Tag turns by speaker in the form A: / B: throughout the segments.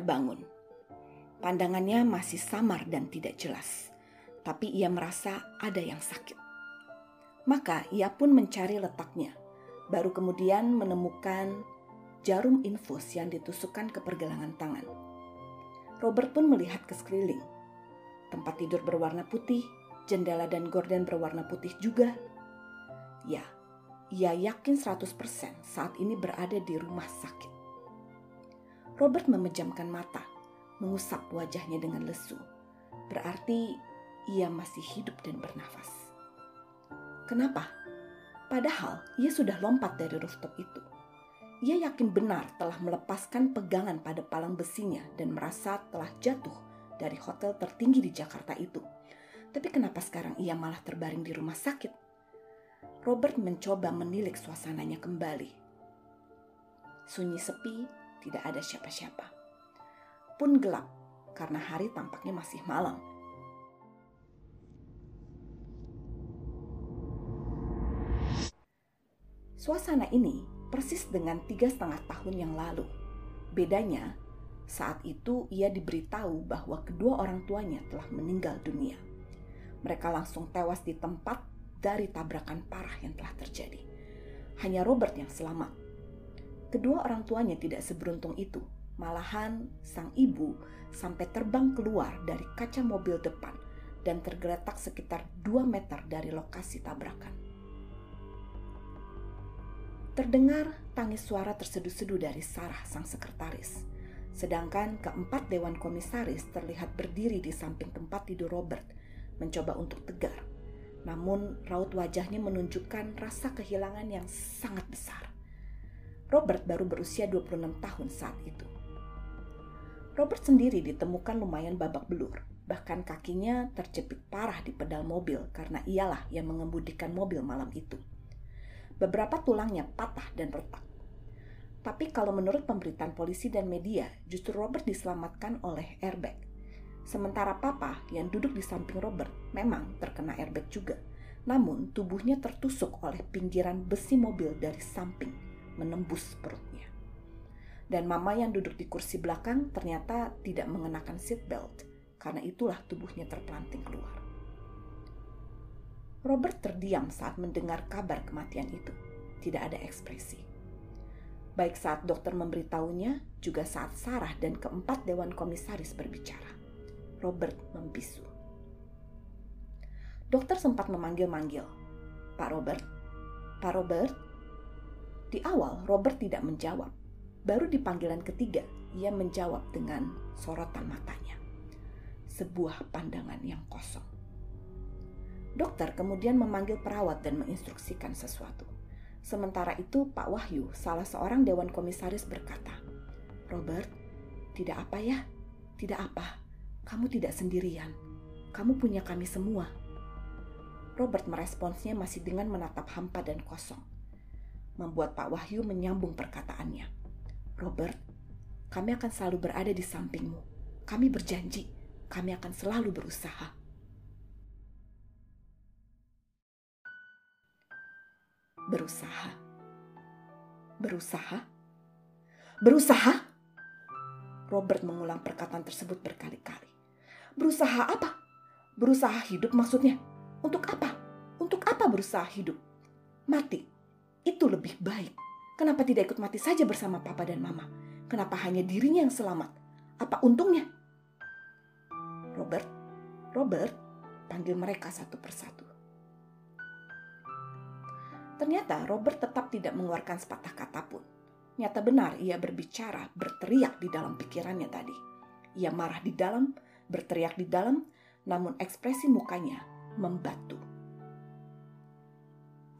A: Terbangun. Pandangannya masih samar dan tidak jelas, tapi ia merasa ada yang sakit. Maka ia pun mencari letaknya, baru kemudian menemukan jarum infus yang ditusukkan ke pergelangan tangan. Robert pun melihat ke sekeliling. Tempat tidur berwarna putih, jendela dan gorden berwarna putih juga. Ya, ia yakin 100% saat ini berada di rumah sakit. Robert memejamkan mata, mengusap wajahnya dengan lesu. Berarti ia masih hidup dan bernafas. Kenapa? Padahal ia sudah lompat dari rooftop itu. Ia yakin benar telah melepaskan pegangan pada palang besinya dan merasa telah jatuh dari hotel tertinggi di Jakarta itu. Tapi kenapa sekarang ia malah terbaring di rumah sakit? Robert mencoba menilik suasananya kembali. Sunyi sepi tidak ada siapa-siapa. Pun gelap karena hari tampaknya masih malam. Suasana ini persis dengan tiga setengah tahun yang lalu. Bedanya, saat itu ia diberitahu bahwa kedua orang tuanya telah meninggal dunia. Mereka langsung tewas di tempat dari tabrakan parah yang telah terjadi. Hanya Robert yang selamat Kedua orang tuanya tidak seberuntung itu. Malahan sang ibu sampai terbang keluar dari kaca mobil depan dan tergeletak sekitar 2 meter dari lokasi tabrakan. Terdengar tangis suara terseduh-seduh dari Sarah sang sekretaris. Sedangkan keempat dewan komisaris terlihat berdiri di samping tempat tidur Robert, mencoba untuk tegar. Namun raut wajahnya menunjukkan rasa kehilangan yang sangat besar. Robert baru berusia 26 tahun saat itu. Robert sendiri ditemukan lumayan babak belur, bahkan kakinya terjepit parah di pedal mobil karena ialah yang mengemudikan mobil malam itu. Beberapa tulangnya patah dan retak. Tapi kalau menurut pemberitaan polisi dan media, justru Robert diselamatkan oleh airbag. Sementara papa yang duduk di samping Robert memang terkena airbag juga. Namun tubuhnya tertusuk oleh pinggiran besi mobil dari samping menembus perutnya. Dan mama yang duduk di kursi belakang ternyata tidak mengenakan seat belt, karena itulah tubuhnya terpelanting keluar. Robert terdiam saat mendengar kabar kematian itu. Tidak ada ekspresi. Baik saat dokter memberitahunya, juga saat Sarah dan keempat dewan komisaris berbicara. Robert membisu. Dokter sempat memanggil-manggil. Pak Robert? Pak Robert? Di awal, Robert tidak menjawab. Baru di panggilan ketiga, ia menjawab dengan sorotan matanya. Sebuah pandangan yang kosong. Dokter kemudian memanggil perawat dan menginstruksikan sesuatu. Sementara itu, Pak Wahyu, salah seorang dewan komisaris berkata, "Robert, tidak apa ya? Tidak apa. Kamu tidak sendirian. Kamu punya kami semua." Robert meresponsnya masih dengan menatap hampa dan kosong membuat Pak Wahyu menyambung perkataannya. Robert, kami akan selalu berada di sampingmu. Kami berjanji, kami akan selalu berusaha. Berusaha. Berusaha? Berusaha? Robert mengulang perkataan tersebut berkali-kali. Berusaha apa? Berusaha hidup maksudnya? Untuk apa? Untuk apa berusaha hidup? Mati itu lebih baik. Kenapa tidak ikut mati saja bersama papa dan mama? Kenapa hanya dirinya yang selamat? Apa untungnya? Robert, Robert, panggil mereka satu persatu. Ternyata Robert tetap tidak mengeluarkan sepatah kata pun. Nyata benar ia berbicara, berteriak di dalam pikirannya tadi. Ia marah di dalam, berteriak di dalam, namun ekspresi mukanya membatu.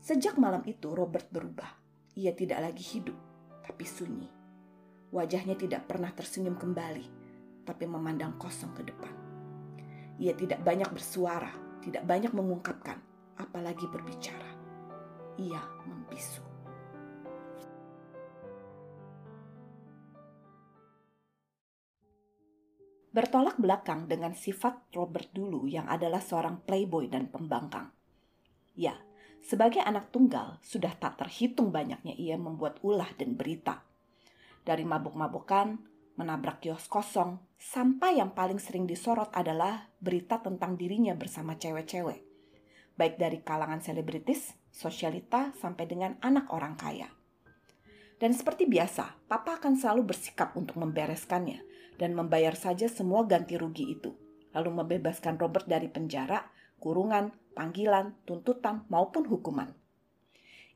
A: Sejak malam itu Robert berubah. Ia tidak lagi hidup, tapi sunyi. Wajahnya tidak pernah tersenyum kembali, tapi memandang kosong ke depan. Ia tidak banyak bersuara, tidak banyak mengungkapkan, apalagi berbicara. Ia membisu. Bertolak belakang dengan sifat Robert dulu yang adalah seorang playboy dan pembangkang. Ya, sebagai anak tunggal, sudah tak terhitung banyaknya ia membuat ulah dan berita. Dari mabuk-mabukan, menabrak kios kosong, sampai yang paling sering disorot adalah berita tentang dirinya bersama cewek-cewek, baik dari kalangan selebritis, sosialita, sampai dengan anak orang kaya. Dan seperti biasa, papa akan selalu bersikap untuk membereskannya dan membayar saja semua ganti rugi itu, lalu membebaskan Robert dari penjara, kurungan, panggilan, tuntutan, maupun hukuman.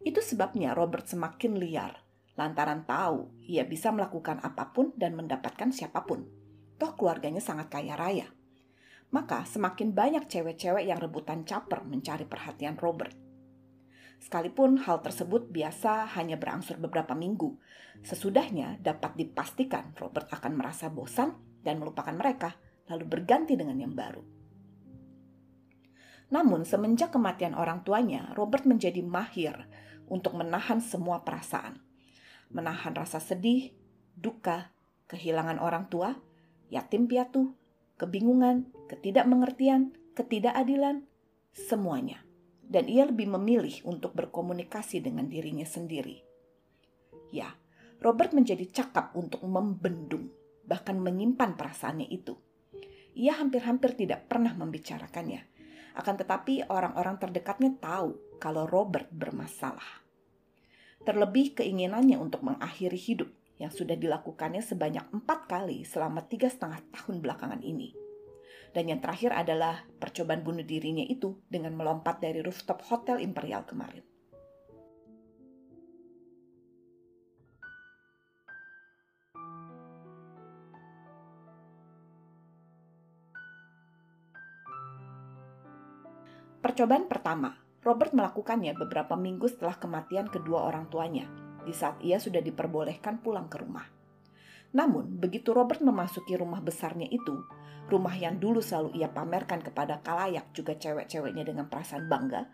A: Itu sebabnya Robert semakin liar, lantaran tahu ia bisa melakukan apa pun dan mendapatkan siapa pun. Toh keluarganya sangat kaya raya. Maka semakin banyak cewek-cewek yang rebutan caper mencari perhatian Robert. Sekalipun hal tersebut biasa hanya berangsur beberapa minggu, sesudahnya dapat dipastikan Robert akan merasa bosan dan melupakan mereka, lalu berganti dengan yang baru. Namun, semenjak kematian orang tuanya, Robert menjadi mahir untuk menahan semua perasaan, menahan rasa sedih, duka, kehilangan orang tua, yatim piatu, kebingungan, ketidakmengertian, ketidakadilan, semuanya dan ia lebih memilih untuk berkomunikasi dengan dirinya sendiri. Ya, Robert menjadi cakap untuk membendung, bahkan menyimpan perasaannya itu. Ia hampir-hampir tidak pernah membicarakannya. Akan tetapi orang-orang terdekatnya tahu kalau Robert bermasalah. Terlebih keinginannya untuk mengakhiri hidup yang sudah dilakukannya sebanyak empat kali selama tiga setengah tahun belakangan ini dan yang terakhir adalah percobaan bunuh dirinya itu dengan melompat dari rooftop Hotel Imperial kemarin. Percobaan pertama, Robert melakukannya beberapa minggu setelah kematian kedua orang tuanya, di saat ia sudah diperbolehkan pulang ke rumah. Namun, begitu Robert memasuki rumah besarnya itu, rumah yang dulu selalu ia pamerkan kepada kalayak juga cewek-ceweknya dengan perasaan bangga,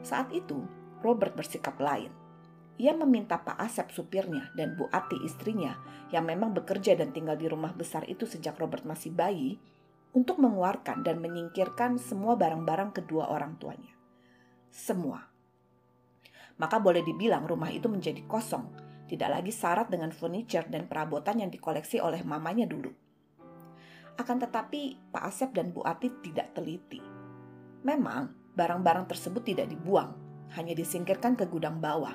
A: saat itu Robert bersikap lain. Ia meminta Pak Asep supirnya dan Bu Ati istrinya yang memang bekerja dan tinggal di rumah besar itu sejak Robert masih bayi untuk mengeluarkan dan menyingkirkan semua barang-barang kedua orang tuanya. Semua. Maka boleh dibilang rumah itu menjadi kosong tidak lagi syarat dengan furniture dan perabotan yang dikoleksi oleh mamanya dulu. Akan tetapi, Pak Asep dan Bu Atit tidak teliti. Memang, barang-barang tersebut tidak dibuang, hanya disingkirkan ke gudang bawah.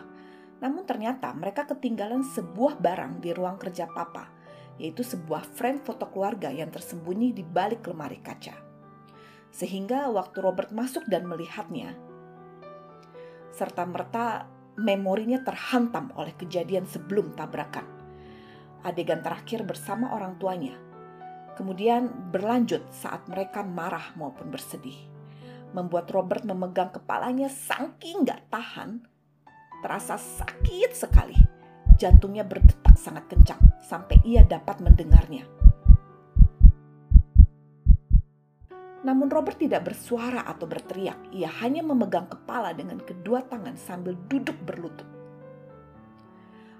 A: Namun ternyata mereka ketinggalan sebuah barang di ruang kerja papa, yaitu sebuah frame foto keluarga yang tersembunyi di balik lemari kaca. Sehingga waktu Robert masuk dan melihatnya, serta merta memorinya terhantam oleh kejadian sebelum tabrakan. Adegan terakhir bersama orang tuanya, kemudian berlanjut saat mereka marah maupun bersedih. Membuat Robert memegang kepalanya saking gak tahan, terasa sakit sekali. Jantungnya berdetak sangat kencang sampai ia dapat mendengarnya. Namun Robert tidak bersuara atau berteriak. Ia hanya memegang kepala dengan kedua tangan sambil duduk berlutut.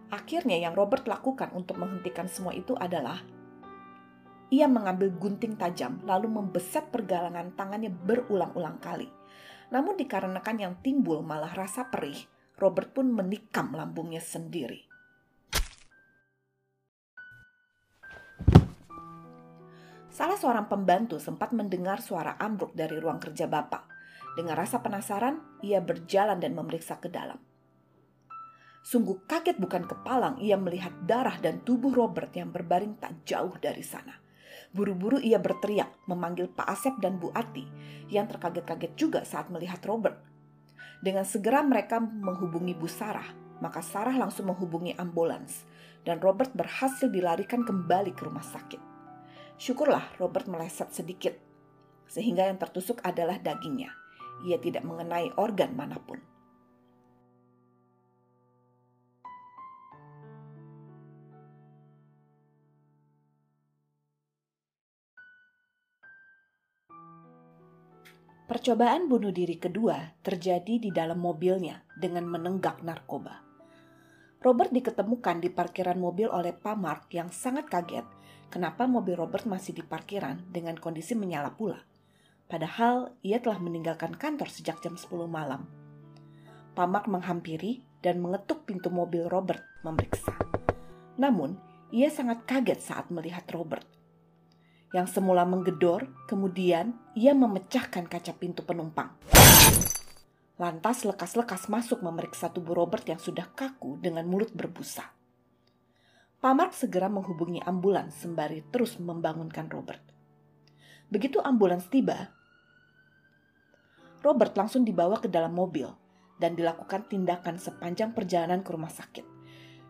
A: Akhirnya yang Robert lakukan untuk menghentikan semua itu adalah ia mengambil gunting tajam lalu membeset pergelangan tangannya berulang-ulang kali. Namun dikarenakan yang timbul malah rasa perih, Robert pun menikam lambungnya sendiri. Salah seorang pembantu sempat mendengar suara ambruk dari ruang kerja Bapak. Dengan rasa penasaran, ia berjalan dan memeriksa ke dalam. Sungguh kaget bukan kepalang ia melihat darah dan tubuh Robert yang berbaring tak jauh dari sana. Buru-buru ia berteriak memanggil Pak Asep dan Bu Ati yang terkaget-kaget juga saat melihat Robert. Dengan segera mereka menghubungi Bu Sarah, maka Sarah langsung menghubungi ambulans dan Robert berhasil dilarikan kembali ke rumah sakit. Syukurlah Robert meleset sedikit, sehingga yang tertusuk adalah dagingnya. Ia tidak mengenai organ mana pun. Percobaan bunuh diri kedua terjadi di dalam mobilnya dengan menenggak narkoba. Robert diketemukan di parkiran mobil oleh Pak Mark yang sangat kaget kenapa mobil Robert masih di parkiran dengan kondisi menyala pula. Padahal ia telah meninggalkan kantor sejak jam 10 malam. Pamak menghampiri dan mengetuk pintu mobil Robert memeriksa. Namun, Ia sangat kaget saat melihat Robert. Yang semula menggedor, kemudian ia memecahkan kaca pintu penumpang. Lantas lekas-lekas masuk memeriksa tubuh Robert yang sudah kaku dengan mulut berbusa. Pak Mark segera menghubungi ambulans sembari terus membangunkan Robert. Begitu ambulans tiba, Robert langsung dibawa ke dalam mobil dan dilakukan tindakan sepanjang perjalanan ke rumah sakit.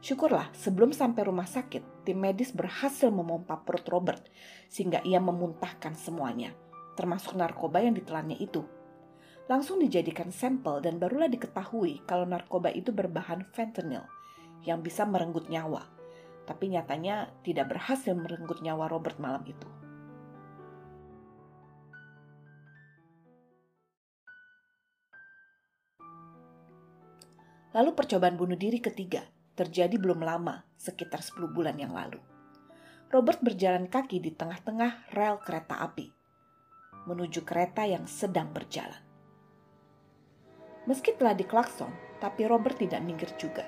A: Syukurlah, sebelum sampai rumah sakit, tim medis berhasil memompa perut Robert sehingga ia memuntahkan semuanya, termasuk narkoba yang ditelannya itu. Langsung dijadikan sampel dan barulah diketahui kalau narkoba itu berbahan fentanyl yang bisa merenggut nyawa. Tapi nyatanya tidak berhasil merenggut nyawa Robert malam itu. Lalu percobaan bunuh diri ketiga terjadi belum lama, sekitar 10 bulan yang lalu. Robert berjalan kaki di tengah-tengah rel kereta api, menuju kereta yang sedang berjalan. Meski telah diklakson, tapi Robert tidak minggir juga.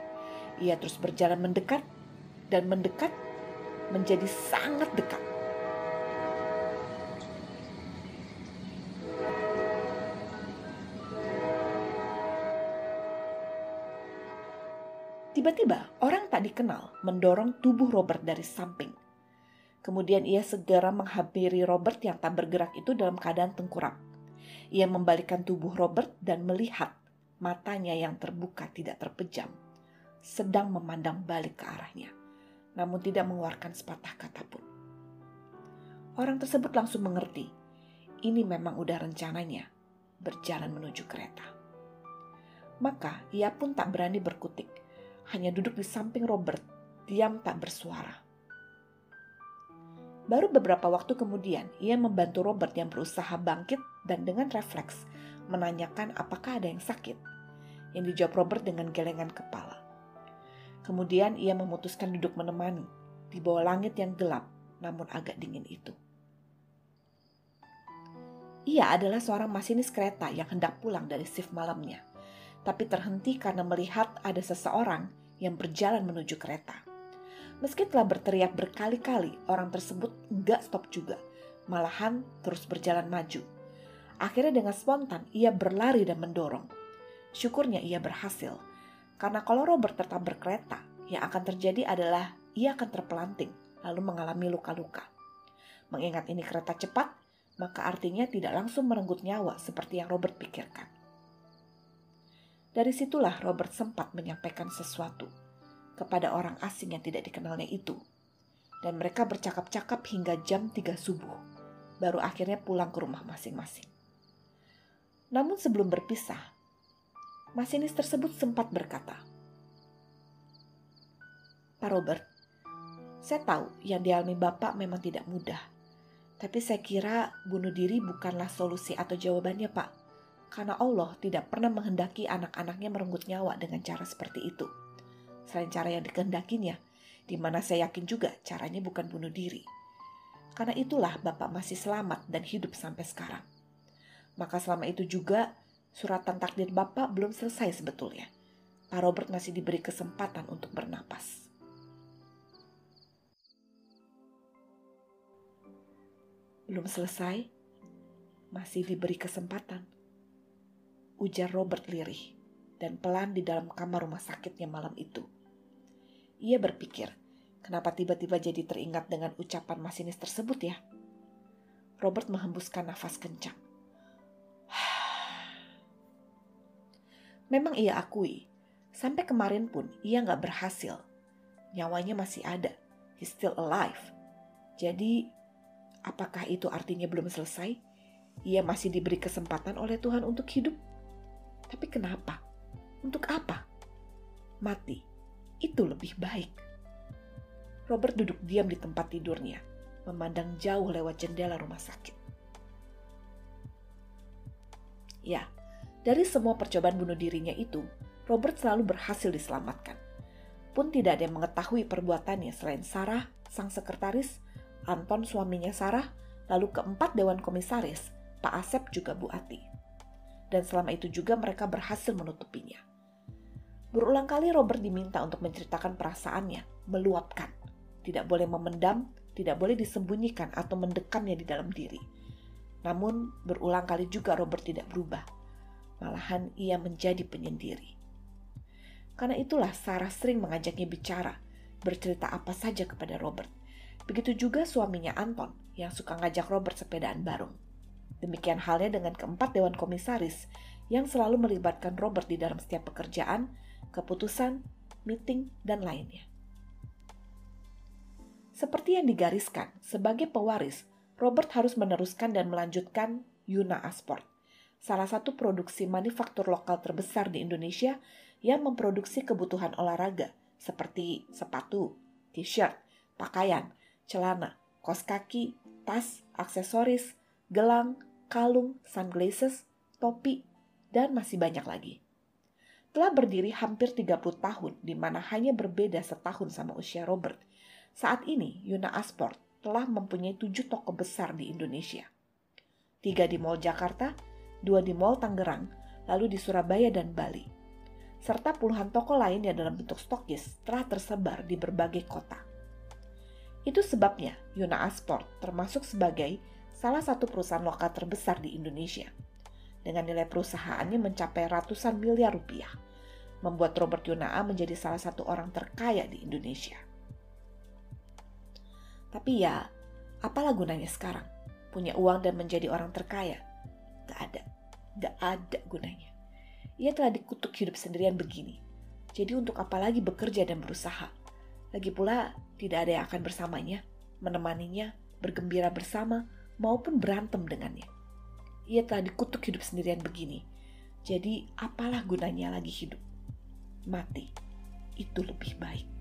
A: Ia terus berjalan mendekat dan mendekat menjadi sangat dekat. Tiba-tiba orang tak dikenal mendorong tubuh Robert dari samping. Kemudian ia segera menghampiri Robert yang tak bergerak itu dalam keadaan tengkurap. Ia membalikkan tubuh Robert dan melihat matanya yang terbuka tidak terpejam, sedang memandang balik ke arahnya, namun tidak mengeluarkan sepatah kata pun. Orang tersebut langsung mengerti, ini memang udah rencananya berjalan menuju kereta. Maka ia pun tak berani berkutik hanya duduk di samping Robert, diam tak bersuara. Baru beberapa waktu kemudian, ia membantu Robert yang berusaha bangkit dan dengan refleks menanyakan apakah ada yang sakit. Yang dijawab Robert dengan gelengan kepala. Kemudian ia memutuskan duduk menemani di bawah langit yang gelap namun agak dingin itu. Ia adalah seorang masinis kereta yang hendak pulang dari shift malamnya tapi terhenti karena melihat ada seseorang yang berjalan menuju kereta. Meski telah berteriak berkali-kali, orang tersebut enggak stop juga, malahan terus berjalan maju. Akhirnya dengan spontan ia berlari dan mendorong. Syukurnya ia berhasil, karena kalau Robert tetap berkereta, yang akan terjadi adalah ia akan terpelanting lalu mengalami luka-luka. Mengingat ini kereta cepat, maka artinya tidak langsung merenggut nyawa seperti yang Robert pikirkan. Dari situlah Robert sempat menyampaikan sesuatu kepada orang asing yang tidak dikenalnya itu. Dan mereka bercakap-cakap hingga jam 3 subuh, baru akhirnya pulang ke rumah masing-masing. Namun sebelum berpisah, masinis tersebut sempat berkata, Pak Robert, saya tahu yang dialami Bapak memang tidak mudah. Tapi saya kira bunuh diri bukanlah solusi atau jawabannya, Pak karena Allah tidak pernah menghendaki anak-anaknya merenggut nyawa dengan cara seperti itu. Selain cara yang dikehendakinya, di mana saya yakin juga caranya bukan bunuh diri. Karena itulah Bapak masih selamat dan hidup sampai sekarang. Maka selama itu juga suratan takdir Bapak belum selesai sebetulnya. Pak Robert masih diberi kesempatan untuk bernapas. Belum selesai, masih diberi kesempatan ujar Robert lirih dan pelan di dalam kamar rumah sakitnya malam itu. Ia berpikir, kenapa tiba-tiba jadi teringat dengan ucapan masinis tersebut ya? Robert menghembuskan nafas kencang. Memang ia akui, sampai kemarin pun ia nggak berhasil. Nyawanya masih ada, he's still alive. Jadi, apakah itu artinya belum selesai? Ia masih diberi kesempatan oleh Tuhan untuk hidup? Tapi kenapa? Untuk apa? Mati. Itu lebih baik. Robert duduk diam di tempat tidurnya, memandang jauh lewat jendela rumah sakit. Ya, dari semua percobaan bunuh dirinya itu, Robert selalu berhasil diselamatkan. Pun tidak ada yang mengetahui perbuatannya selain Sarah, sang sekretaris, Anton suaminya Sarah, lalu keempat dewan komisaris, Pak Asep juga Bu Ati dan selama itu juga mereka berhasil menutupinya. Berulang kali Robert diminta untuk menceritakan perasaannya, meluapkan. tidak boleh memendam, tidak boleh disembunyikan atau mendekamnya di dalam diri. Namun, berulang kali juga Robert tidak berubah. Malahan ia menjadi penyendiri. Karena itulah Sarah sering mengajaknya bicara, bercerita apa saja kepada Robert. Begitu juga suaminya Anton yang suka ngajak Robert sepedaan bareng. Demikian halnya dengan keempat dewan komisaris yang selalu melibatkan Robert di dalam setiap pekerjaan, keputusan, meeting, dan lainnya. Seperti yang digariskan, sebagai pewaris, Robert harus meneruskan dan melanjutkan Yuna Asport, salah satu produksi manufaktur lokal terbesar di Indonesia yang memproduksi kebutuhan olahraga seperti sepatu, t-shirt, pakaian, celana, kos kaki, tas, aksesoris, gelang, kalung, sunglasses, topi, dan masih banyak lagi. Telah berdiri hampir 30 tahun di mana hanya berbeda setahun sama usia Robert – saat ini, Yuna Asport telah mempunyai tujuh toko besar di Indonesia. Tiga di Mall Jakarta, dua di Mall Tangerang, lalu di Surabaya dan Bali. Serta puluhan toko lain yang dalam bentuk stokis telah tersebar di berbagai kota. Itu sebabnya Yuna Asport termasuk sebagai salah satu perusahaan lokal terbesar di Indonesia. Dengan nilai perusahaannya mencapai ratusan miliar rupiah, membuat Robert Yunaa menjadi salah satu orang terkaya di Indonesia. Tapi ya, apalah gunanya sekarang? Punya uang dan menjadi orang terkaya? Gak ada. Gak ada gunanya. Ia telah dikutuk hidup sendirian begini. Jadi untuk apa lagi bekerja dan berusaha? Lagi pula, tidak ada yang akan bersamanya, menemaninya, bergembira bersama, maupun berantem dengannya. Ia telah dikutuk hidup sendirian begini. Jadi apalah gunanya lagi hidup? Mati. Itu lebih baik.